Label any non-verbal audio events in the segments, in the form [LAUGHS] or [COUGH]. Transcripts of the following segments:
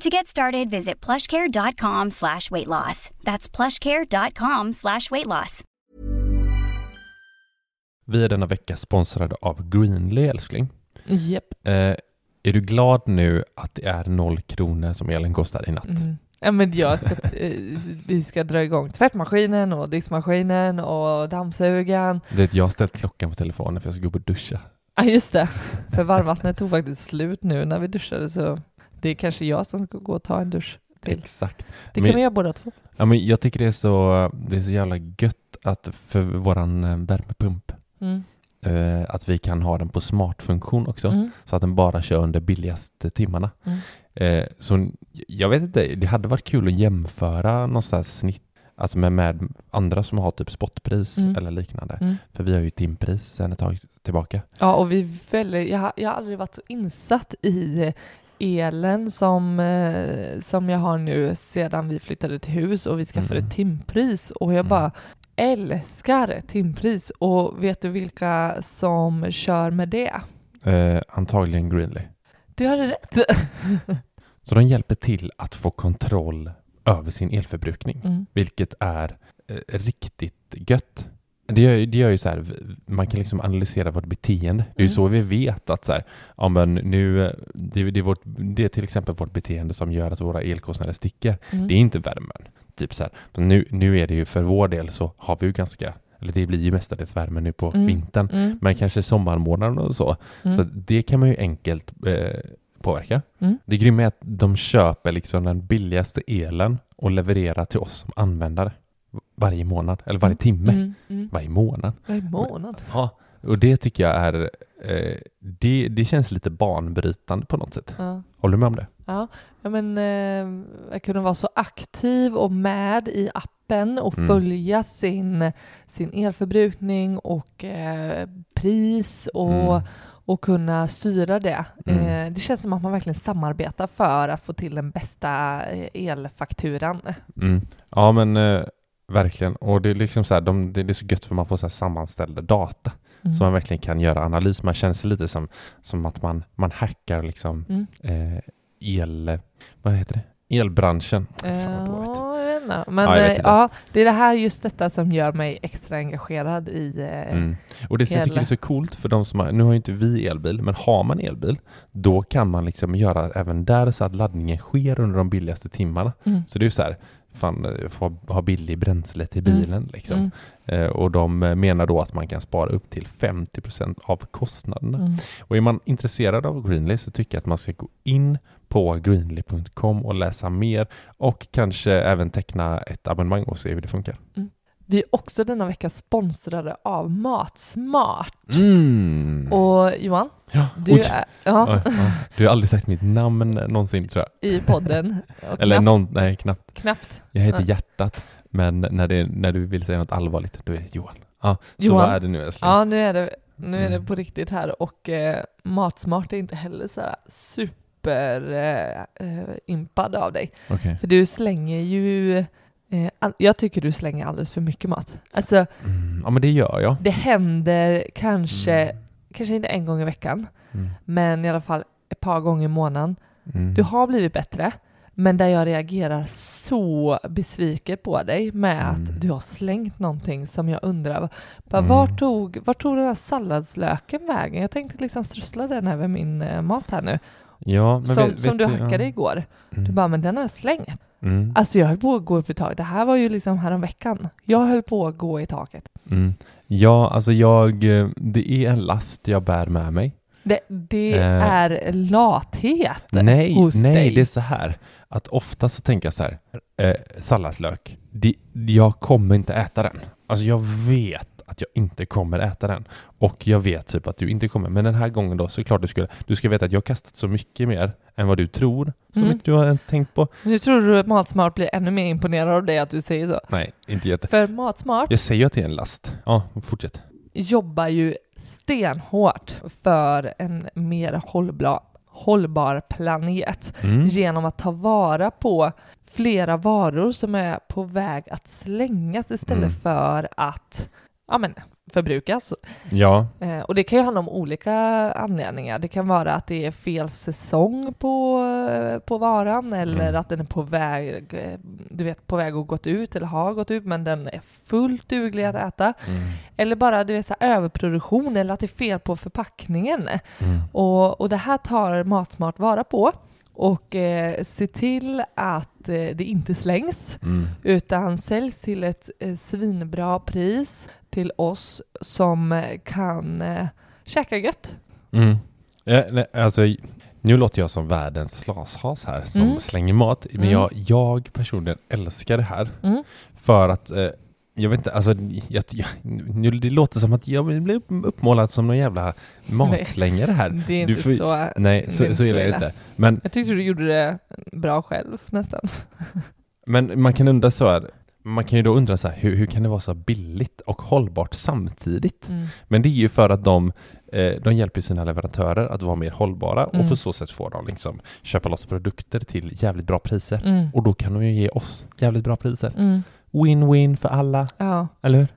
To get started, visit plushcare.com slash weight loss. That's plushcare.com slash weight loss. Vi är denna vecka sponsrade av Greenly, älskling. Japp. Eh, är du glad nu att det är noll kronor som elen kostar i natt? Mm. Ja, men jag ska, eh, vi ska dra igång tvättmaskinen och diskmaskinen och dammsugaren. Du vet, jag har ställt klockan på telefonen för jag ska gå upp och duscha. Ja, just det. För varmvattnet tog faktiskt slut nu när vi duschade, så det är kanske jag som ska gå och ta en dusch till. Exakt. Det Men- kan vi göra båda två. Ja, men jag tycker det är, så, det är så jävla gött att för våran eh, värmepump, Mm. eh, att vi kan ha den på smartfunktion också, Mm. så att den bara kör under billigaste timmarna. Mm. Eh, så jag vet inte, det hade varit kul att jämföra någonstans snitt, alltså med, med andra som har typ spotpris Mm. eller liknande. Mm. För vi har ju timpris sedan ett tag tillbaka. Ja, och vi väljer, jag, har- jag har aldrig varit så insatt i elen som, eh, som jag har nu sedan vi flyttade till hus och vi skaffade Mm. timpris och jag Mm. bara älskar timpris och vet du vilka som kör med det? Eh, antagligen Greenly. Du hade rätt! [LAUGHS] Så de hjälper till att få kontroll över sin elförbrukning, Mm. vilket är eh, riktigt gött. Det gör, det gör ju så här, man kan liksom analysera vårt beteende. Det är ju Mm. så vi vet att så här, ja men nu, det, det, är vårt, det är till exempel vårt beteende som gör att våra elkostnader sticker. Mm. Det är inte värmen. Typ så här, nu, nu är det ju för vår del så har vi ju ganska, eller det blir ju mestadels värme nu på Mm. vintern, Mm. men kanske sommarmånaderna och så. Mm. Så det kan man ju enkelt eh, påverka. Mm. Det grymma är att de köper liksom den billigaste elen och levererar till oss som användare varje månad, eller varje timme. Mm. Varje månad. Varje månad. Ja, och det tycker jag är, eh, det, det känns lite banbrytande på något sätt. Ja. Håller du med om det? Ja, ja men eh, att kunna vara så aktiv och med i appen och Mm. följa sin, sin elförbrukning och eh, pris och, Mm. och kunna styra det. Mm. Eh, det känns som att man verkligen samarbetar för att få till den bästa eh, elfakturan. Mm. Ja men eh, verkligen. Och det är liksom så här, de, det är så gött för man får så sammanställda data. Mm. Så man verkliligen kan göra analys. Man känner sig lite som, som att man, man hackar liksom Mm. eh, el... Vad heter det? Elbranschen. Fan, vad dåligt. Men Ja, eh, ja, det är det här just detta som gör mig extra engagerad i eh, Mm. Och det som jag tycker är så coolt för de som har, nu har ju inte vi elbil, men har man elbil, då kan man liksom göra även där så att laddningen sker under de billigaste timmarna. Mm. Så det är så här, fan, eh, få ha billig bränsle till Mm. bilen liksom. Mm. Eh, och de eh, menar då att man kan spara upp till 50% av kostnaderna. Mm. Och är man intresserad av Greenly så tycker jag att man ska gå in på greenly.com och läsa mer och kanske även teckna ett abonnemang och se hur det funkar. Vi är också denna vecka sponsrade av Matsmart. Mm. Och Johan, ja. du Oj. är ja, Ja, ja. Du har aldrig sagt mitt namn någonsin tror jag. i podden. [LAUGHS] Och Eller knappt, någon, nej knappt. knappt. Jag heter Nej. Hjärtat, men när, det, när du vill säga något allvarligt, då är det Johan. Ja, så Johan. vad är det nu älskling? Ja, nu är det, nu är det Mm. på riktigt här och eh, Matsmart är inte heller så här super eh, eh, impad av dig. Okej. För du slänger ju jag tycker du slänger alldeles för mycket mat. Alltså, Mm, ja men det gör jag. det händer kanske, Mm. kanske inte en gång i veckan, Mm. men i alla fall ett par gånger i månaden. Mm. Du har blivit bättre, men där jag reagerar så besviken på dig med Mm. att du har slängt någonting som jag undrar, bara, Mm. var, tog, var tog den här salladslöken vägen? Jag tänkte liksom strössla den över min eh, mat här nu, Ja, som, vet, som vet du hackade ja. igår. Mm. Du bara, men den har jag slängt. Mm. Alltså jag höll på att gå upp i taket. Det här var ju liksom häromveckan. Jag höll på att gå i taket. Mm. Ja, alltså jag, eh, det är en last jag bär med mig. Det, det Eh. är lathet Nej, hos nej, dig. det är så här att ofta så tänker jag så här, eh, salladslök, det, jag kommer inte äta den. Alltså jag vet att jag inte kommer äta den. Och jag vet typ att du inte kommer. Men den här gången då så klart du skulle, du ska veta att jag har kastat så mycket mer än vad du tror. Som Mm. inte du har ens tänkt på. Nu tror du att Matsmart blir ännu mer imponerad av dig att du säger så. Nej, inte jätte. För Matsmart Jag säger att det är en last. Ja, fortsätt. jobbar ju stenhårt för en mer hållbar, hållbar planet Mm. genom att ta vara på flera varor som är på väg att slängas istället Mm. för att ja, men, förbrukas. Ja, Eh, och det kan ju handla om olika anledningar. Det kan vara att det är fel säsong på, på varan eller Mm. att den är på väg, eh, du vet, på väg att gått ut eller har gått ut men den är fullt duglig att äta. mm. Eller bara du vet, så här, överproduktion eller att det är fel på förpackningen. Mm. Och, och det här tar Matsmart vara på och eh, se till att eh, det inte slängs Mm. utan säljs till ett eh, svinbra pris till oss som eh, kan eh, käka gött. Mm. Ja, nej, alltså, nu låter jag som världens slashas här som Mm. slänger mat. Men Mm. jag, jag personligen älskar det här. Mm. För att, eh, jag vet inte, alltså, jag, jag, nu, det låter som att jag blir upp- uppmålad som någon jävla matslängare här. Det är inte får- så. Nej, det är så, så så illa är det inte. Men, Jag tyckte du gjorde det bra själv nästan. [LAUGHS] men man kan undra så här, man kan ju då undra så här, hur, hur kan det vara så billigt och hållbart samtidigt? Mm. Men det är ju för att de, eh, de hjälper sina leverantörer att vara mer hållbara och Mm. på så sätt får de liksom köpa loss produkter till jävligt bra priser. Mm. Och då kan de ju ge oss jävligt bra priser. Win-win för alla, Ja. eller hur?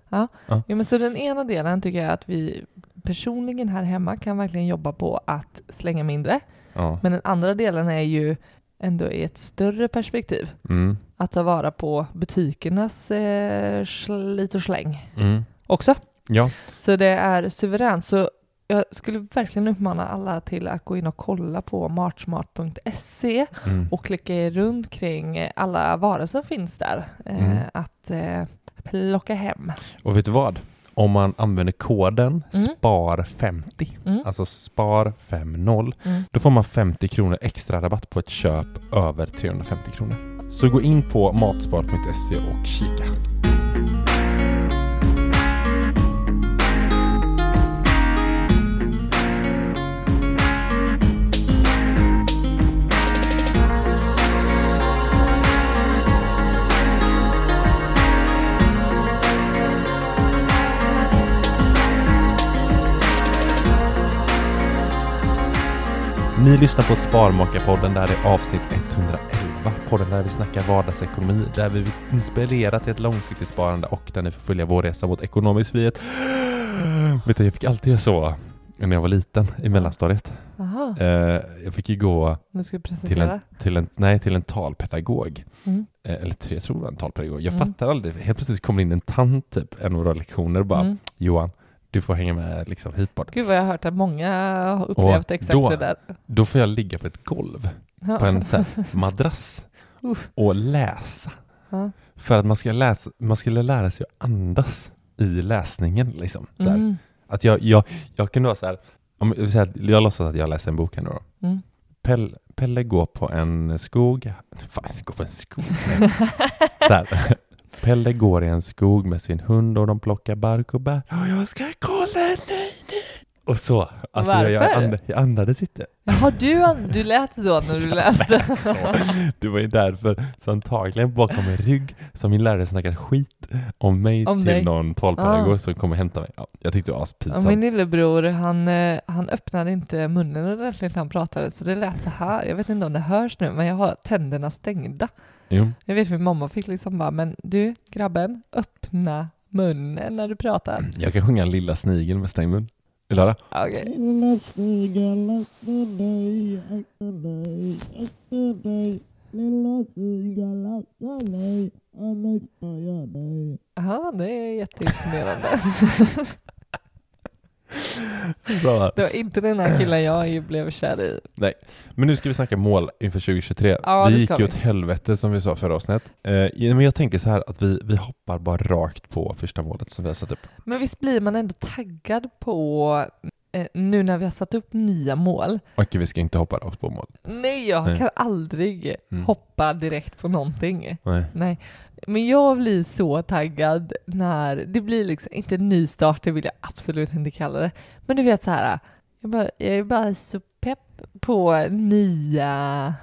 Jo, men så den ena delen tycker jag att vi personligen här hemma kan verkligen jobba på att slänga mindre. Ja. Men den andra delen är ju ändå i ett större perspektiv. Mm. Att ta vara på butikernas eh, slit och släng Mm. också. Ja. Så det är suveränt. Så jag skulle verkligen uppmana alla till att gå in och kolla på martsmart.se Mm. och klicka runt kring alla varor som finns där. Eh, Mm. Att eh, plocka hem. Och vet du vad? Om man använder koden Mm. SPAR50, Mm. alltså SPAR50, Mm. då får man 50 kronor extra rabatt på ett köp över 350 kronor. Så gå in på matspar.se och kika. Ni lyssnar på Sparmakarpodden, där det är avsnitt 111. Podden där vi snackar vardagsekonomi, där vi vill inspirera till ett långsiktigt sparande och där ni får följa vår resa mot ekonomisk frihet. Vet du, jag fick alltid göra så när jag var liten i mellanstadiet. Eh, jag fick ju gå till en, till en, nej, till en talpedagog. Mm. Eh, eller tre- jag tror det var en talpedagog. Jag Mm. fattar aldrig. Helt plötsligt kommer in en tant typ, en av våra lektioner och bara Mm. Johan, du får hänga med liksom hit bort. Gud vad jag har hört att många har upplevt Och exakt då- det där. Då får jag ligga på ett golv Ja. på en så [LAUGHS] madrass Uff. och läsa. Ja. För att man ska, läsa, man skulle lära sig att andas i läsningen. Liksom. Mm. Att jag, jag, jag kan vara så här, om, jag, låtsas att jag läser en bok här nu då. Mm. Pelle, Pelle går på en skog. Fan, går på en skog. [LAUGHS] så här. Pelle går i en skog med sin hund och de plockar bark och bär. Och jag ska kolla nej, nej. Och så. Alltså jag, jag, Varför? and, jag andades inte. Jaha, du, du lät så när du [LAUGHS] läste. så. Det var ju därför, så antagligen bakom min rygg, som min lärare snackat skit om mig Om till dig. någon talpedagog Ah. som kommer hämta mig. Ja, jag tyckte det var Ja, aspinsamt. min lillebror, han, eh, han öppnade inte munnen ordentligt när han pratade, så det lät så här. Jag vet inte om det hörs nu, men jag har tänderna stängda. Jo. Jag vet min mamma fick liksom bara, men du grabben, öppna munnen när du pratar. Jag kan sjunga Lilla snigeln med stängd mun. Vill du höra? Lilla snigel, akta dig, akta dig, akta dig. Lilla snigel, akta dig, annars tar jag dig. Ja, det är jätteimponerande. [LAUGHS] Bra. det var inte den här killen jag blev kär i. Nej, men nu ska vi snacka mål inför 2023. Ja, vi gick ju åt helvete som vi sa förra avsnittet. Eh, men jag tänker så här att vi, vi hoppar bara rakt på första målet som vi har satt upp. Men visst blir man ändå taggad på, eh, nu när vi har satt upp nya mål. Och vi ska inte hoppa rakt på mål. Nej, jag Nej. kan aldrig Mm. hoppa direkt på någonting. Nej. Nej, men jag blir så taggad när det blir liksom, inte en ny start, det vill jag absolut inte kalla det. Men du vet så här, jag, bara, jag är bara så pepp på nya...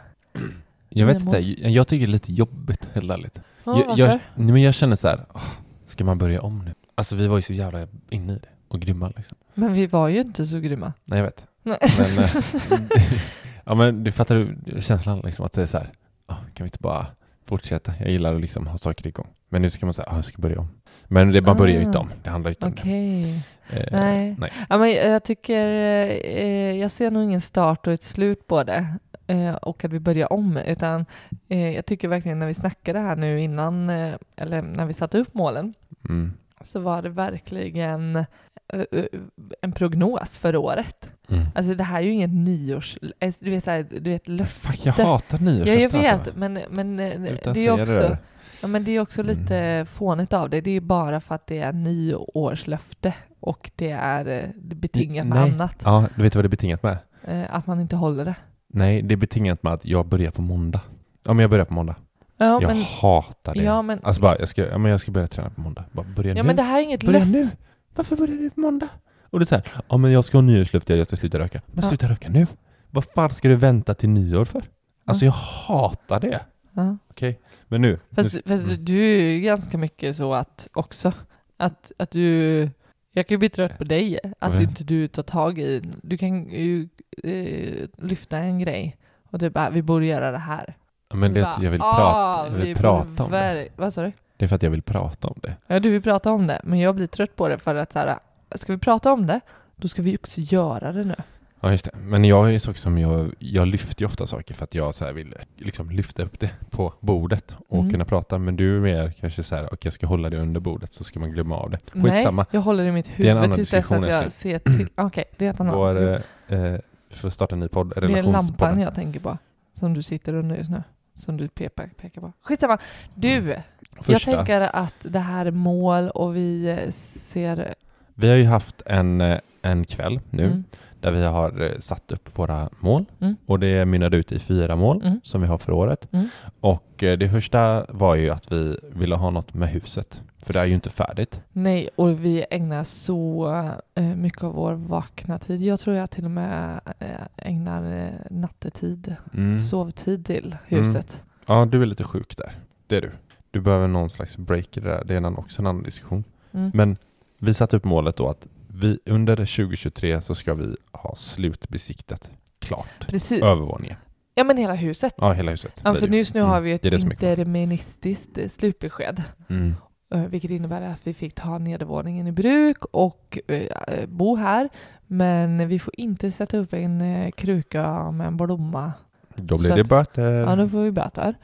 Jag vet inte, jag, tycker det är lite jobbigt helt ärligt. Ja, jag, jag, men jag känner så här, åh, ska man börja om nu? Alltså vi var ju så jävla inne i det och grymma liksom. Men vi var ju inte så grymma. Nej jag vet. Nej. Men, eh, [LAUGHS] [LAUGHS] ja men du fattar du känslan liksom att det är så här, åh, kan vi inte bara fortsätta? Jag gillar att liksom ha saker igång. Men nu ska man säga, ah, jag ska börja om. Men det, man börjar ju inte Ah. om, det handlar ju inte om Okej. det. Eh, Nej. nej. Ja, men jag tycker, eh, jag ser nog ingen start och ett slut på det. Eh, och att vi börjar om, utan eh, jag tycker verkligen när vi snackade här nu innan, eh, eller när vi satte upp målen, Mm. så var det verkligen en prognos för året. Mm. Alltså det här är ju inget nyårs... eh, Du vet, så här, du vet löfte. Fuck, jag hatar Ja, nyårslöften jag vet, alltså. men, men eh, Utan det är också... det. Ja, men det är också lite Mm. fånigt av det. Det är bara för att det är nyårslöfte och det är eh, betingat med Nej. annat. Ja, du vet vad det är betingat med? Eh, Att man inte håller det. Nej, det är betingat med att jag börjar på måndag. Ja, men jag börjar på måndag. Ja, jag men, hatar det. ja, men, Alltså bara, jag ska, ja, men jag ska börja träna på måndag. Bara börja ja, nu. men det här är inget börja löfte. nu. Varför börjar du på måndag? Och det är så här, ja men jag ska ha nyårslöfte, jag ska sluta röka. Men Ja. sluta röka nu. Vad fan ska du vänta till nyår för? Alltså jag hatar det. Ja. Okej, men nu. Fast, nu fast mm. du är ganska mycket så att också, att, att du, jag kan ju bli trött på dig, att Varför? inte du tar tag i, du kan ju eh, lyfta en grej och du bara, vi borde göra det här. Men det Du bara, jag vill "Ah, prata, jag vi vill borde prata om det. Vad sa du? Det är för att jag vill prata om det. Ja, du vill prata om det, men jag blir trött på det för att så här, ska vi prata om det, då ska vi också göra det nu. Ja just det. Men jag är så som jag, jag lyfter ju ofta saker för att jag så vill liksom lyfta upp det på bordet och Mm. kunna prata. Men du är mer kanske så här, och jag ska hålla det under bordet så ska man glömma av det. Skitsamma. Nej, jag håller i mitt Det är en huvud tills dess att jag ser till. [CLEARS THROAT] Okej, det är ett annat. Vår, eh, eh, vi får starta en ny podd, det är lampan jag tänker på, som du sitter under just nu. Som du pekar, pekar på. Skitsamma. Du, jag Första. tänker att det här är mål och vi eh, ser... Vi har ju haft en, eh, en kväll nu Mm, där vi har eh, satt upp våra mål Mm. och det mynnade ut i fyra mål Mm. som vi har för året. Mm. Och det första var ju att vi ville ha något med huset, för det är ju inte färdigt. nej, och vi ägnar så mycket av vår vakna tid. Jag tror jag till och med ägnar nattetid, Mm. sovtid till huset. Ja, du är lite sjuk där. Det är du. Du behöver någon slags break i det där. Det är en, också en annan diskussion. Mm. Men vi satte upp målet då att vi under 2023 så ska vi ha slutbesiktat klart. Precis. Övervåningen. Ja, men hela huset. Ja, hela huset. Ja, för just nu Mm. har vi ett Det det interministiskt eh, slutbesked. Mm. Eh, Vilket innebär att vi fick ta nedervåningen i bruk och eh, bo här. Men vi får inte sätta upp en kruka med en blomma. Då blir det böter. Ja, då får vi böter.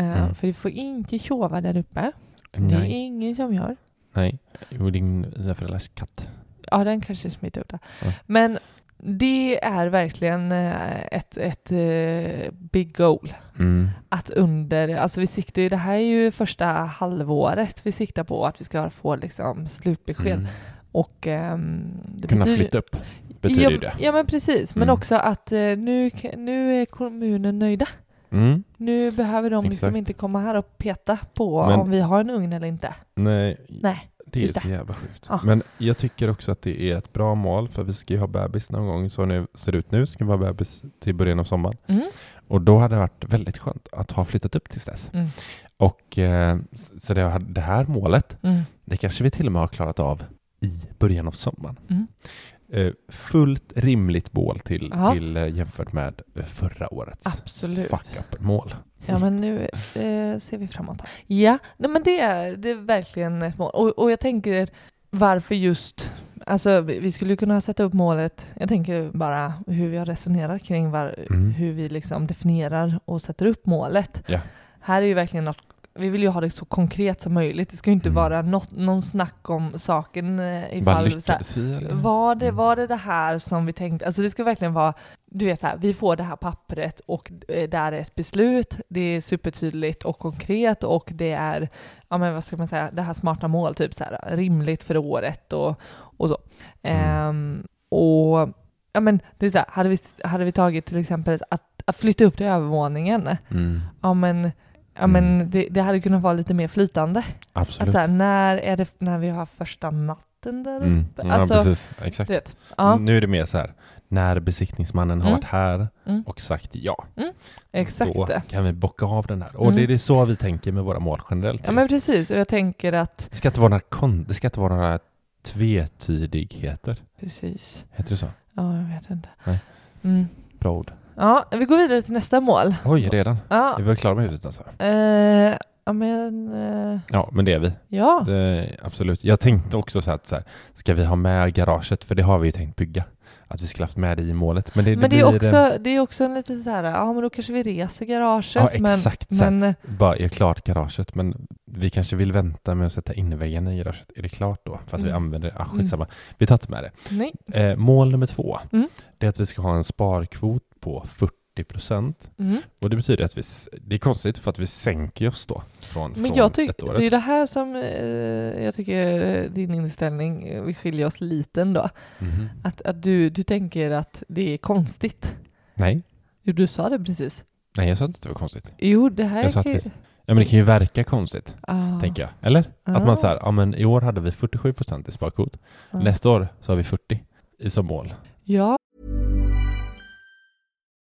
Eh, Mm. För vi får inte tjova där uppe. Det är Nej. ingen som gör. Nej. Jo, din föräldrars katt. Ja, den kanske smittar upp det. Ja. Men det är verkligen eh, ett, ett eh, big goal. Mm. Att under, alltså vi siktar ju, det här är ju första halvåret vi siktar på att vi ska få liksom slutbesked. Mm. Och det Kunna betyder- flytta upp betyder ja, det. Ja men precis, men Mm. också att nu, nu är kommunen nöjda. Mm. Nu behöver de liksom Exakt. inte komma här och peta på Men- om vi har en ugn eller inte. Nej, Nej. det är så det. jävla sjukt. Ja. Men jag tycker också att det är ett bra mål för vi ska ju ha bebis någon gång. Så nu ser det ut nu ska vi ha bebis till början av sommaren. Mm. Och då hade det varit väldigt skönt att ha flyttat upp tills dess. Mm. Och eh, så det, det här målet, Mm. det kanske vi till och med har klarat av i början av sommaren. Eh, fullt rimligt mål till, till eh, jämfört med eh, förra årets Absolut. fuck up-mål. Ja, men nu eh, ser vi framåt. Ja, nej, men det är, det är verkligen ett mål. Och, och jag tänker varför just, alltså vi vi skulle ju kunna sätta upp målet, jag tänker bara hur vi har resonerat kring var, Mm. hur vi liksom definierar och sätter upp målet. Ja. Här är ju verkligen något, vi vill ju ha det så konkret som möjligt. Det ska ju inte Mm. vara något, någon snack om saken eh, Vad ifall lyckades vi eller? var det, Mm. var det det här som vi tänkte? Alltså det ska verkligen vara, du vet så här, vi får det här pappret och eh, där är ett beslut, det är supertydligt och konkret och det är, ja men vad ska man säga, det här smarta mål, typ så här, rimligt för året och, och så. Mm. Ehm, och ja men det är så här, hade vi, hade vi tagit till exempel att, att flytta upp till övervåningen, Mm. ja men Ja men Mm. det, det hade kunnat vara lite mer flytande. Att Absolut. så här, när är det när vi har första natten där uppe? Mm. Ja, Alltså, precis. Exakt. vet. Ja. Nu är det mer så här, när besiktningsmannen har Mm. varit här Mm. och sagt ja, Exakt då kan vi bocka av den här. Och Mm. det är det så vi tänker med våra mål generellt. Ja men precis, och jag tänker att... Det ska inte vara några, det ska inte vara några tvetydigheter. Precis. Heter det så? Ja, jag vet inte. Nej. Mm. Bra ord. Ja, vi går vidare till nästa mål. Oj, redan? Ja, Är vi väl klara med huset alltså? eh, ja men... Eh, Ja, men det är vi. ja. Det, absolut. Jag tänkte också så att så här, ska vi ha med garaget? För det har vi ju tänkt bygga. Att vi skulle haft med det i målet. Men det, men det är, blir, eh, också, det är också en lite så här, ja men då kanske vi reser garaget. Ja, exakt. Men, så här, men, bara är klart garaget, men vi kanske vill vänta med att sätta innerväggarna i garaget. Är det klart då? För att vi Mm. använder, ah, skitsamma. Vi tar inte med det. nej. Eh, mål nummer två, Mm. det är att vi ska ha en sparkvot på 40 procent. Mm. Och det betyder att vi, det är konstigt för att vi sänker oss då från, Men från jag tycker, ett året. det är det här som eh, jag tycker eh, din inställning, eh, vi skiljer oss lite ändå. Mhm. Att, att du, du tänker att det är konstigt. Nej. Jo, du sa det precis. Nej, jag sa inte att det var konstigt. Jo, det här Jag att kan Ja, men det kan ju verka konstigt, Ah. tänker jag. Eller? Att Ah. man säger, ja men i år hade vi 47 procent i sparkvot. Ah. Nästa år så har vi 40 i som mål. Ja,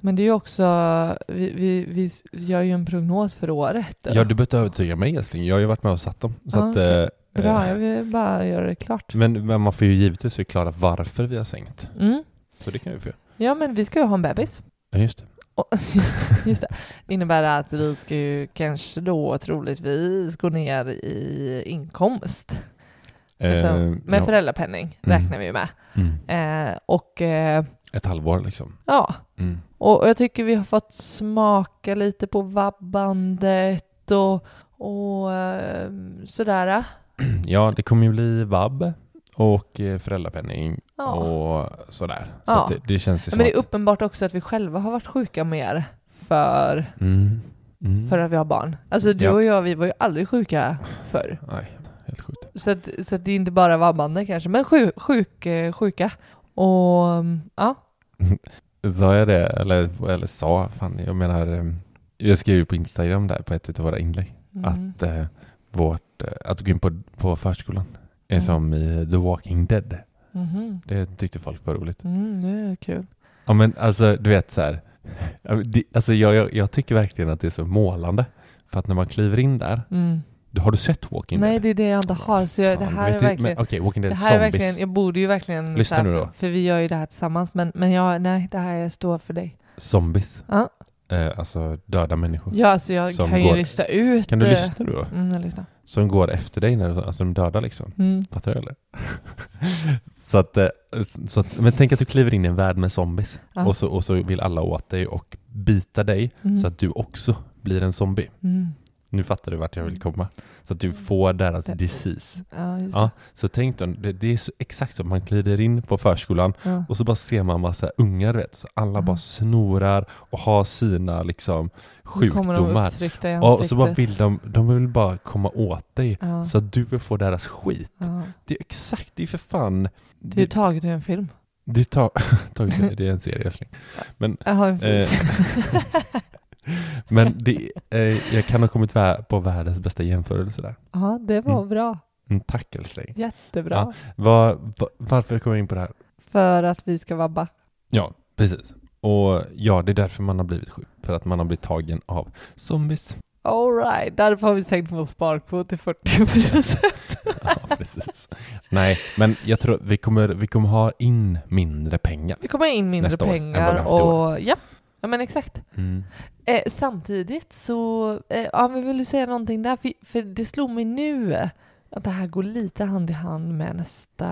Men det är ju också, vi, vi, vi gör ju en prognos för året. Ja, du behöver övertyga mig älskling. Jag har ju varit med och satt dem. Så Ja, att, okej. eh, Bra, eh, jag vill bara göra det klart. men, men man får ju givetvis förklara varför vi har sänkt. Mm. Så det kan vi få. Ja, men vi ska ju ha en bebis. Ja, just det. Och, [LAUGHS] just, just det. Innebär att vi ska ju kanske då troligtvis gå ner i inkomst. Alltså, Eh, med ja. föräldrapenning Mm. räknar vi ju med. Mm. Eh, och eh, Ett halvår liksom. ja, Mm. och jag tycker vi har fått smaka lite på vabbandet och, och eh, sådär. [CLEARS THROAT] Ja, det kommer ju bli vab och eh, föräldrapenning Ja. och sådär. Så Ja. det, det känns ju Men det är uppenbart också att vi själva har varit sjuka mer för, Mm. Mm. för att vi har barn. Alltså du Ja. och jag, vi var ju aldrig sjuka förr. Nej, helt sjukt. Så, att, så att det är inte bara vabbande kanske, men sjuk, sjuk, eh, sjuka. Och mm, ja, [LAUGHS] Sa jag det? Eller, eller sa? Fan, jag menar... eh, Jag skrev ju på Instagram där på ett av våra inlägg Mm. att eh, vårt... eh, Att gå in på, på förskolan är Mm. som i The Walking Dead. Mhm. Det tyckte folk var roligt. Mm, det är kul. Ja men alltså du vet så här. [LAUGHS] Alltså jag, jag, jag tycker verkligen att det är så målande. För att när man kliver in där. Mm. Har du sett Walking Nej, Dead? det är det jag inte har. Så jag, det här är verkligen... men Okej, Walking Dead Det här är Zombies. verkligen, jag borde ju verkligen... Lyssna här, nu då. För, för vi gör ju det här tillsammans, men, men jag, nej, det här står för dig. Zombies. Ja, Eh, alltså döda människor. ja alltså jag kan ju går- lista ut... Kan du eh, lyssna nu då? Mm, jag lyssnar. som går efter dig när du, alltså de dödar liksom. Mm. Fattar du eller? [LAUGHS] så att, eh, så att, men tänk att du kliver in i en värld med zombies Ja. och, så, och så vill alla åt dig och bita dig Mm. så att du också blir en zombie. Mm. Nu fattar du vart jag vill komma. Så att du får deras disease. Ja, Ja, så tänk då, det, det är så exakt så, man glider in på förskolan. Ja. och så bara ser man massa ungar vet, så alla Mm. bara snorar och har sina liksom sjukdomar. Och så bara vill de, de vill bara komma åt dig Ja. så att du får deras skit. Det är exakt, det är för fan... Det är taget ur en film. det, tar, tagit, det är en serie älskling. Men, Jaha, en eh. [LAUGHS] [LAUGHS] men det, eh, jag kan ha kommit på världens bästa jämförelse där. Ja, det var Mm. bra. Mm, tack älskling. Jättebra. Ja. Var, va- varför kom jag in på det här? För att vi ska vabba. Ja, precis. Och ja, det är därför man har blivit sjuk. För att man har blivit tagen av zombies. Alright, därför har vi sänkt vår sparkvot till 40 procent. [LAUGHS] Ja, precis. Nej, men jag tror att vi kommer, vi kommer ha in mindre pengar. Vi kommer in mindre pengar och ja, ja men exakt. Mm. Eh, samtidigt så, eh, ja men vill du säga någonting där? För, för det slog mig nu att det här går lite hand i hand med nästa...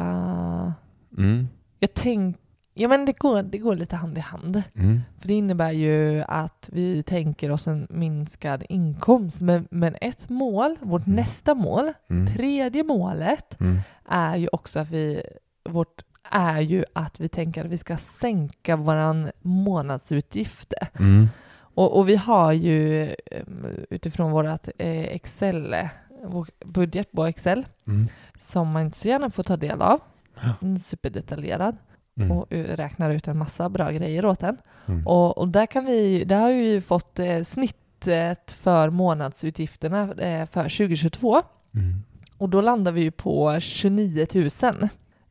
Mm. Jag tänk, ja men det går, det går lite hand i hand. Mm. För det innebär ju att vi tänker oss en minskad inkomst. Men, men ett mål, vårt Mm. nästa mål, Mm. tredje målet, Mm. är ju också att vi, vårt är ju att vi tänker att vi ska sänka våran månadsutgift. Och, och vi har ju eh, utifrån vårat eh, Excel, vår budget på Excel, Mm. som man inte så gärna får ta del av, Ja. mm, superdetaljerad, Mm. och räknar ut en massa bra grejer åt en. Mm. Och, och där, kan vi, där har vi ju fått eh, snittet för månadsutgifterna eh, för 2022. Mm. Och då landar vi ju på 29 000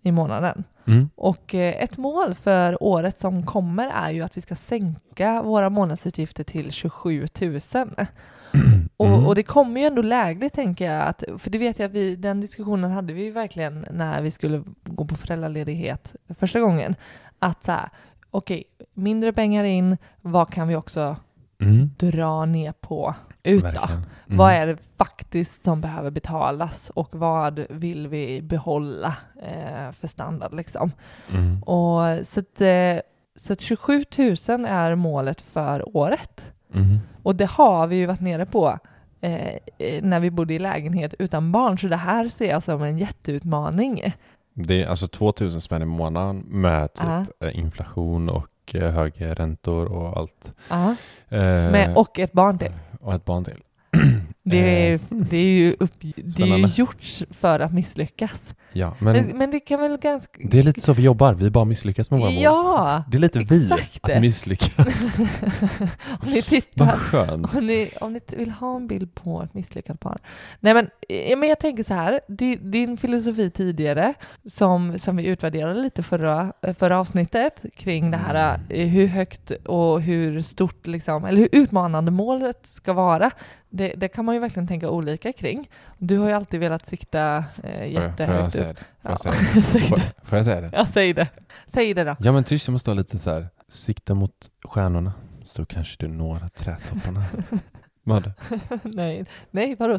i månaden. Mm. Och eh, ett mål för året som kommer är ju att vi ska sänka våra månadsutgifter till 27 000. [CLEARS THROAT] Och, Mm. och det kommer ju ändå lägligt tänker jag, att, för det vet jag att vi, den diskussionen hade vi ju verkligen när vi skulle gå på föräldraledighet första gången. Att så här, okej, mindre pengar in, vad kan vi också Mm. dra ner på? Verkligen. Mm. Vad är det faktiskt som behöver betalas och vad vill vi behålla eh, för standard liksom? Mm. Och så att, eh, så att 27 000 är målet för året. Mm. Och det har vi ju varit nere på eh, eh, när vi bodde i lägenhet utan barn, så det här ser jag som en jätteutmaning. Det är alltså 2000 spänn i månaden med typ Ja. eh, inflation och eh, höga räntor och allt. Eh, Med, och ett barn till. och ett barn till. Det är, Eh, det är ju, upp, det är ju gjort för att misslyckas. Ja, Men, men det kan väl ganska... det är lite så vi jobbar. Vi bara misslyckas med våra mål. Ja! Det är lite vi att misslyckas. [LAUGHS] om ni Vad tittar, skönt. om ni, om ni vill ha en bild på ett misslyckat par. Nej men, men jag tänker så här, di- din filosofi tidigare, som, som vi utvärderade lite förra, eh, förra avsnittet, kring det här eh, hur högt och hur stort, liksom, eller hur utmanande målet ska vara, det, det kan man ju verkligen tänka olika kring. Du har ju alltid velat sikta eh, Får jag- får jag jättehögt säga upp. det? Får jag Ja, säga det? [LAUGHS] säg Får, det. får jag säga det? Ja, säg det. Säg det då. Ja men tyst, jag måste ha lite så här, sikta mot stjärnorna så kanske du når trädtopparna. Vad? [LAUGHS] nej, nej, vadå?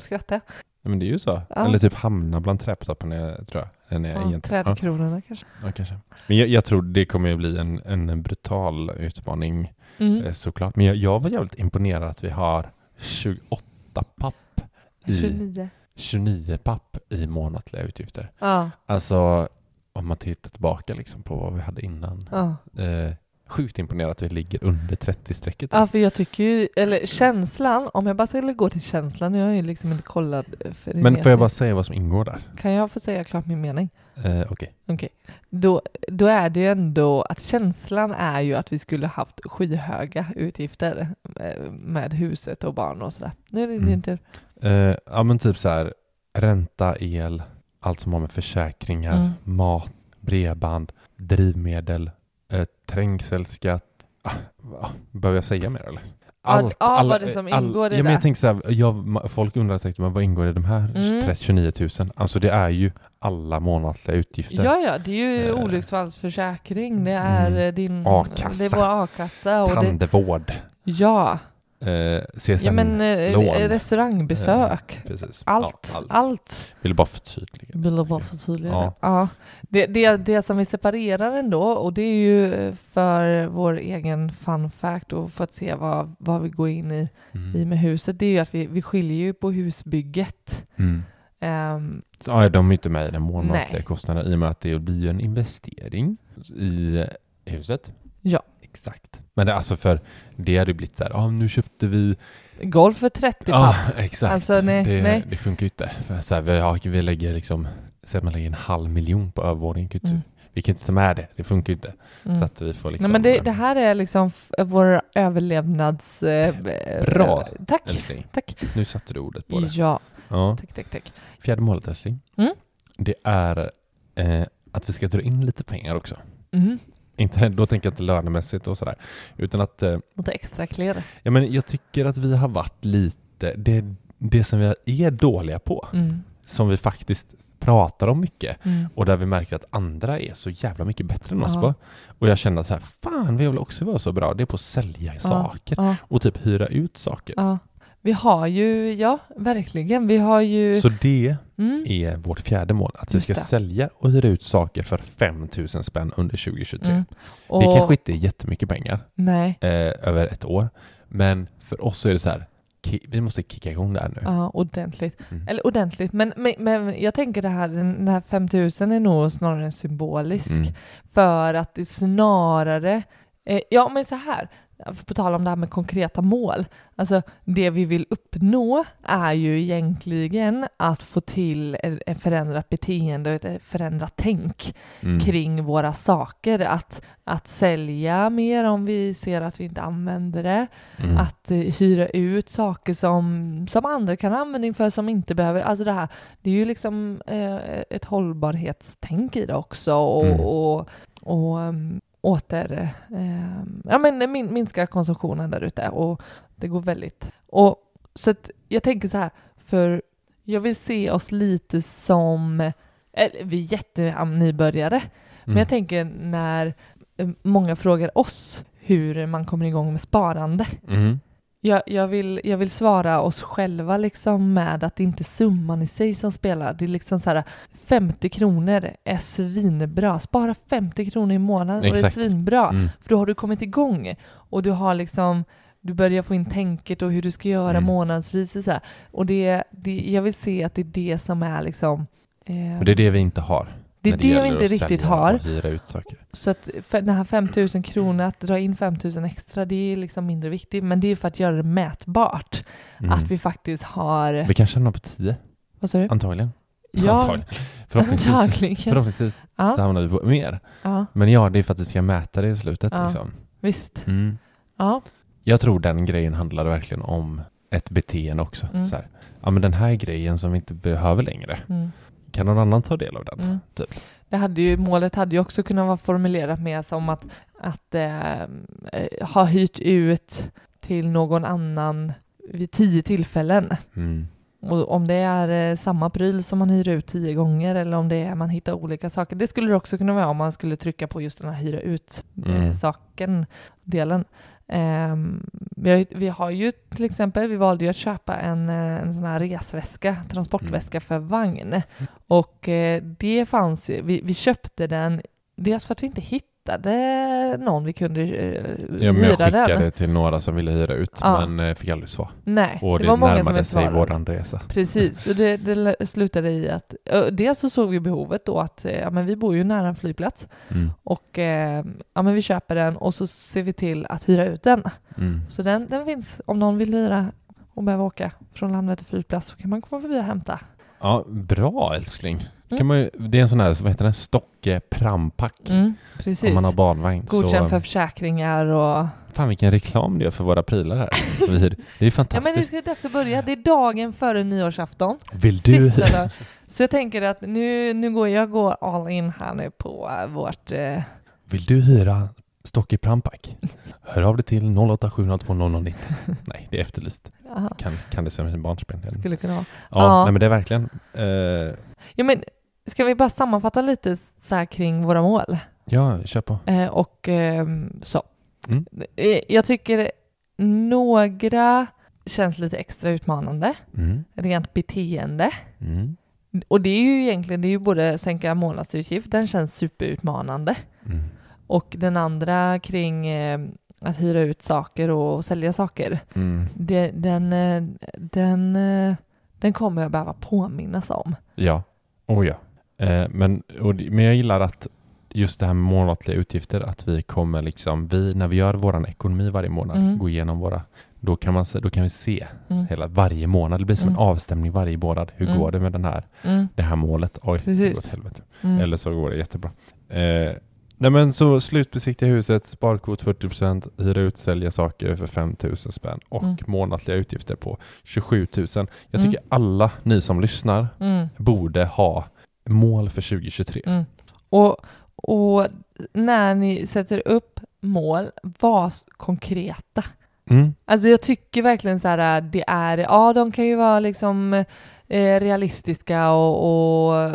Ja, men det är ju så. Ja. Eller typ hamna bland trädtopparna tror jag. Än Ja, egentligen. Ja, trädkronorna kanske. ja, kanske. Men jag, jag tror det kommer att bli en, en brutal utmaning Mm. eh, såklart. Men jag, jag var jävligt imponerad att vi har 28 papp i 29. 29 papp i månatliga utgifter. Ja, Alltså om man tittar tillbaka liksom på vad vi hade innan. ja. Eh, sjukt imponerad att vi ligger under 30-strecket. Ja, för jag tycker ju, eller känslan, om jag bara skulle gå till känslan, nu har jag ju liksom inte kollat eh, Men får jag bara säga vad som ingår där? Kan jag få säga klart min mening? Eh, Okej. Okej. Då, då är det ju ändå att känslan är ju att vi skulle haft skyhöga utgifter eh, med huset och barn och sådär. Nu är det Mm. din tur. Eh, ja men typ så här ränta, el, allt som har med försäkringar, Mm. mat, bredband, drivmedel, eh, trängselskatt. Ah, ah, behöver jag säga mer eller? Ja, ja, vad det som ingår i ja, men jag tänker så här, jag, folk undrar säkert men vad ingår i de här Mm. 30 29 000? Alltså det är ju alla månatliga utgifter. Ja, ja, det är ju Eh. olycksfallsförsäkring, det är Mm. din... A-kassa. Det är vår a-kassa och det, Tandvård. Ja, eh, CSN-lån. Ja men eh, restaurangbesök. Precis. Allt, Ja, allt. Vill bara förtydliga. Vill bara förtydliga Ja. det? Ja. Det, det, det som vi separerar ändå, och det är ju för vår egen fun fact och för att se vad, vad vi går in i, Mm. i med huset, det är ju att vi, vi skiljer ju på husbygget. Mm. Ehm, Så, ja, de är inte med i den månatliga kostnaden i och med att det blir en investering i huset. Ja. Exakt. Men det, alltså för det hade blivit så här, ja nu köpte vi golf för 30 Ja, papp. exakt. Alltså, nej, det, nej. det funkar ju inte. För så här, vi, ja, vi lägger liksom, säg man lägger en halv miljon på övervåningen. inte- Mm. Vi kan inte ta med det, det funkar ju inte. Mm. Så att vi får liksom... Nej, men det, det här är liksom vår överlevnads... Eh, Bra, eh, Tack. älskling. Tack. Nu satte du ordet på det. Ja, Ja. tack, tack, tack. Fjärde målet älskling. Mm. Det är eh, att vi ska dra in lite pengar också. Mm. Inte, då tänker jag inte lönemässigt och sådär. Utan att, eh, Lite extra klirr. ja men jag tycker att vi har varit lite, det, det som vi är dåliga på, Mm. som vi faktiskt pratar om mycket Mm. och där vi märker att andra är så jävla mycket bättre än oss Ja. på. Och jag känner så här, fan vi vill också vara så bra, det är på att sälja saker Ja, och typ hyra ut saker. Vi har ju, ja, verkligen. Vi har ju... Så det Mm. är vårt fjärde mål, att vi Just ska det. sälja och hyra ut saker för 5 000 spänn under 2023. Mm. Det Och- kanske inte är jättemycket pengar Nej. eh, över ett år, men för oss är det så här, vi måste kicka igång det här nu. Ja, ordentligt. Mm. Eller ordentligt, men, men, men jag tänker det här, den den här 5000 är nog snarare symbolisk. Mm. För att det snarare, eh, ja men så här, på tal om det här med konkreta mål. Alltså det vi vill uppnå är ju egentligen att få till ett förändrat beteende och ett förändrat tänk Mm. kring våra saker. Att, att sälja mer om vi ser att vi inte använder det. Mm. Att eh, hyra ut saker som, som andra kan ha användning för som inte behöver. Alltså det här, det är ju liksom eh, ett hållbarhetstänk i det också. Och, Mm. och, och um, åter, eh, ja men min, minska konsumtionen där ute. Och det går väldigt... Och, så att jag tänker så här, för jag vill se oss lite som, eller, vi är jättenybörjare, men Mm. jag tänker när eh, många frågar oss hur man kommer igång med sparande. Mm. Jag, jag, vill, jag vill svara oss själva liksom med att det inte är summan i sig som spelar. Det är liksom så här 50 kronor är svinbra. Spara 50 kronor i månaden och det är Exakt. svinbra. Mm. För då har du kommit igång och du har liksom du börjar få in tänket och hur du ska göra Mm. månadsvis och så här. Och det, det, jag vill se att det är det som är liksom eh, Och det är det vi inte har. Det är när det vi inte riktigt har. Så att för den här 5000 kronor, att dra in 5000 extra, det är liksom mindre viktigt. Men det är för att göra det mätbart. Mm. Att vi faktiskt har... Vi kanske hamnar på 10, Vad sa du? antagligen. Ja, Antagligen. Förhoppningsvis, antagligen. förhoppningsvis Ja. så hamnar vi på mer. Ja, Men ja, det är för att vi ska mäta det i slutet. Ja. Liksom. visst. Mm. Ja, Jag tror den grejen handlar verkligen om ett beteende också. Mm. Så här, ja, men den här grejen som vi inte behöver längre, mm, kan någon annan ta del av den? mm. Typ. Det hade ju, målet hade ju också kunnat vara formulerat mer som att, att eh, eh, ha hyrt ut till någon annan vid tio tillfällen. Mm. Och om det är eh, samma pryl som man hyr ut tio gånger eller om det är man hittar olika saker. Det skulle det också kunna vara om man skulle trycka på just den här hyra Mm. ut-saken, delen. Ehm, vi, har, vi har ju till exempel, vi valde ju att köpa en, eh, en sån här resväska, transportväska för vagn. Och eh, det fanns ju, vi, vi köpte den dels för att vi inte hittade någon vi kunde eh, Ja, men jag hyra skickade den. till några som ville hyra ut, Ja. men eh, fick aldrig svar. Nej, Och det det, var många som närmade sig våran resa. Precis, och det, det slutade i att ö, dels så såg vi behovet då att eh, ja, men vi bor ju nära en flygplats Mm. och eh, ja, men vi köper den och så ser vi till att hyra ut den. Mm. Så den, den finns om någon vill hyra och behöver åka från Landvetter flygplats så kan man komma förbi och hämta. Ja, bra älskling. Mm. Kan man ju, det är en sån här, vad heter den, Stocke prampack. Mm, precis. Om man har barnvagn. Godkänd så, för försäkringar och... Fan vilken reklam det är för våra prylar här. [LAUGHS] Så vi, det är Ja men det fantastiskt. är dags att börja. Det är dagen före nyårsafton. Vill du? Så jag tänker att nu, nu går jag går all in här nu på eh, vårt... Eh, Vill du hyra Stocke prampack? Hör av dig till 08 702 0090. Nej, det är efterlyst. aha, Kan, kan det som en barnspel. Ja, skulle kunna vara. ja. Ja. Nej, men det är verkligen... Eh, Ja, men ska vi bara sammanfatta lite så här kring våra mål? ja, kör på. Eh, och ehm, så. Mm. Eh, jag tycker några känns lite extra utmanande, Mm. rent beteende. Mm. Och det är ju egentligen, det är ju både sänka månadsutgift, den känns superutmanande. Mm. Och den andra kring eh, att hyra ut saker och sälja saker, Mm. det, den, eh, den, eh, den kommer jag behöva påminnas om. Ja, oh ja. Eh, men, och, det- men jag gillar att just det här med månatliga utgifter, att vi kommer liksom, vi, när vi gör våran ekonomi varje månad, Mm. går igenom våra, då kan, man, då kan vi se Mm. hela, varje månad, det blir som Mm. en avstämning varje månad. Hur Mm. går det med den här, Mm. det här målet? Oj, det Precis. går åt helvete. Mm. Eller så går det jättebra. Eh, nej men så slutbesiktiga huset, sparkvot 40%, hyra ut, sälja saker för 5 000 spänn och månatliga utgifter på 27 000. Jag tycker alla ni som lyssnar borde ha mål för 2023. Mm. Och, och när ni sätter upp mål, var konkreta. Mm. Alltså jag tycker verkligen så här, det är, ja de kan ju vara liksom eh, realistiska och, och,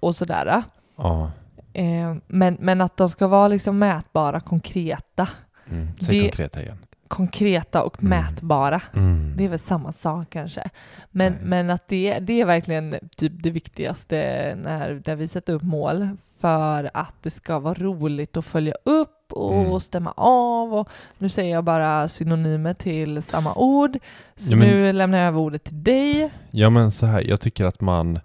och sådär. Ja. Eh, men, men att de ska vara liksom mätbara, konkreta. Mm. Säg Det- konkreta igen. Konkreta och Mm. mätbara. Mm. Det är väl samma sak kanske. Men, Nej. men att det, det är verkligen typ det viktigaste när, där vi sätter upp mål för att det ska vara roligt att följa upp och Mm. stämma av. Och nu säger jag bara synonymer till samma ord. Så Ja, men- nu lämnar jag över ordet till dig. Ja men så här, jag tycker att man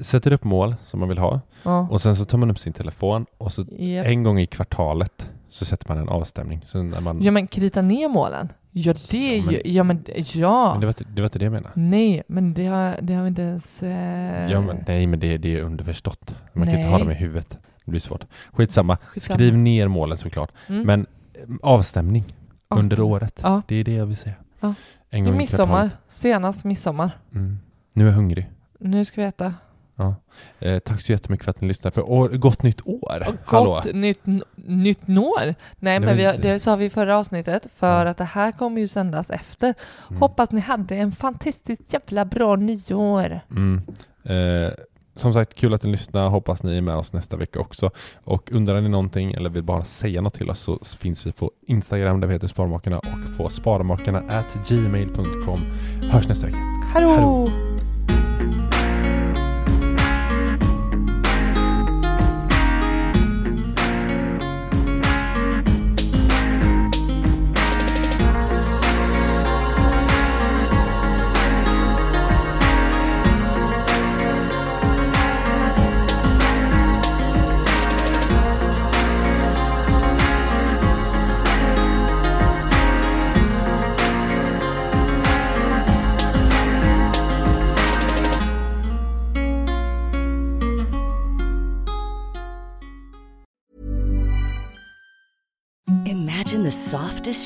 sätter upp mål som man vill ha Ja. och sen så tar man upp sin telefon och så Japp. en gång i kvartalet så sätter man en avstämning. Så när man, Ja men krita ner målen. Ja det Ja, men- ju, ja men ja. men det, var det var inte det jag menade. Nej, men det har, det har vi inte ens... Eh... Ja, men, nej, men det, det är underförstått. Man kan inte ha Nej. dem i huvudet. Det blir svårt. Skitsamma. Skitsamma. Skriv ner målen såklart. Mm. Men eh, avstämning, under Avstämning. året. Ja. Det är det jag vill säga. Ja. En gång i midsommar, senast midsommar. Mm. Nu är jag hungrig. Nu ska vi äta. Ja. Eh, tack så jättemycket för att ni lyssnade. För år, gott nytt år! Och Hallå. gott nytt, nytt år. Nej, Nej, men vi har, det- sa vi i förra avsnittet, för Ja. att det här kommer ju sändas efter. Mm. Hoppas ni hade en fantastiskt jävla bra nyår. Mm. Eh, som sagt, kul att ni lyssnar. Hoppas ni är med oss nästa vecka också. Och undrar ni någonting eller vill bara säga något till oss så finns vi på Instagram där vi heter Sparmakarna och på sparmakarna at gmail.com. Hörs nästa vecka. Hallå! Hallå.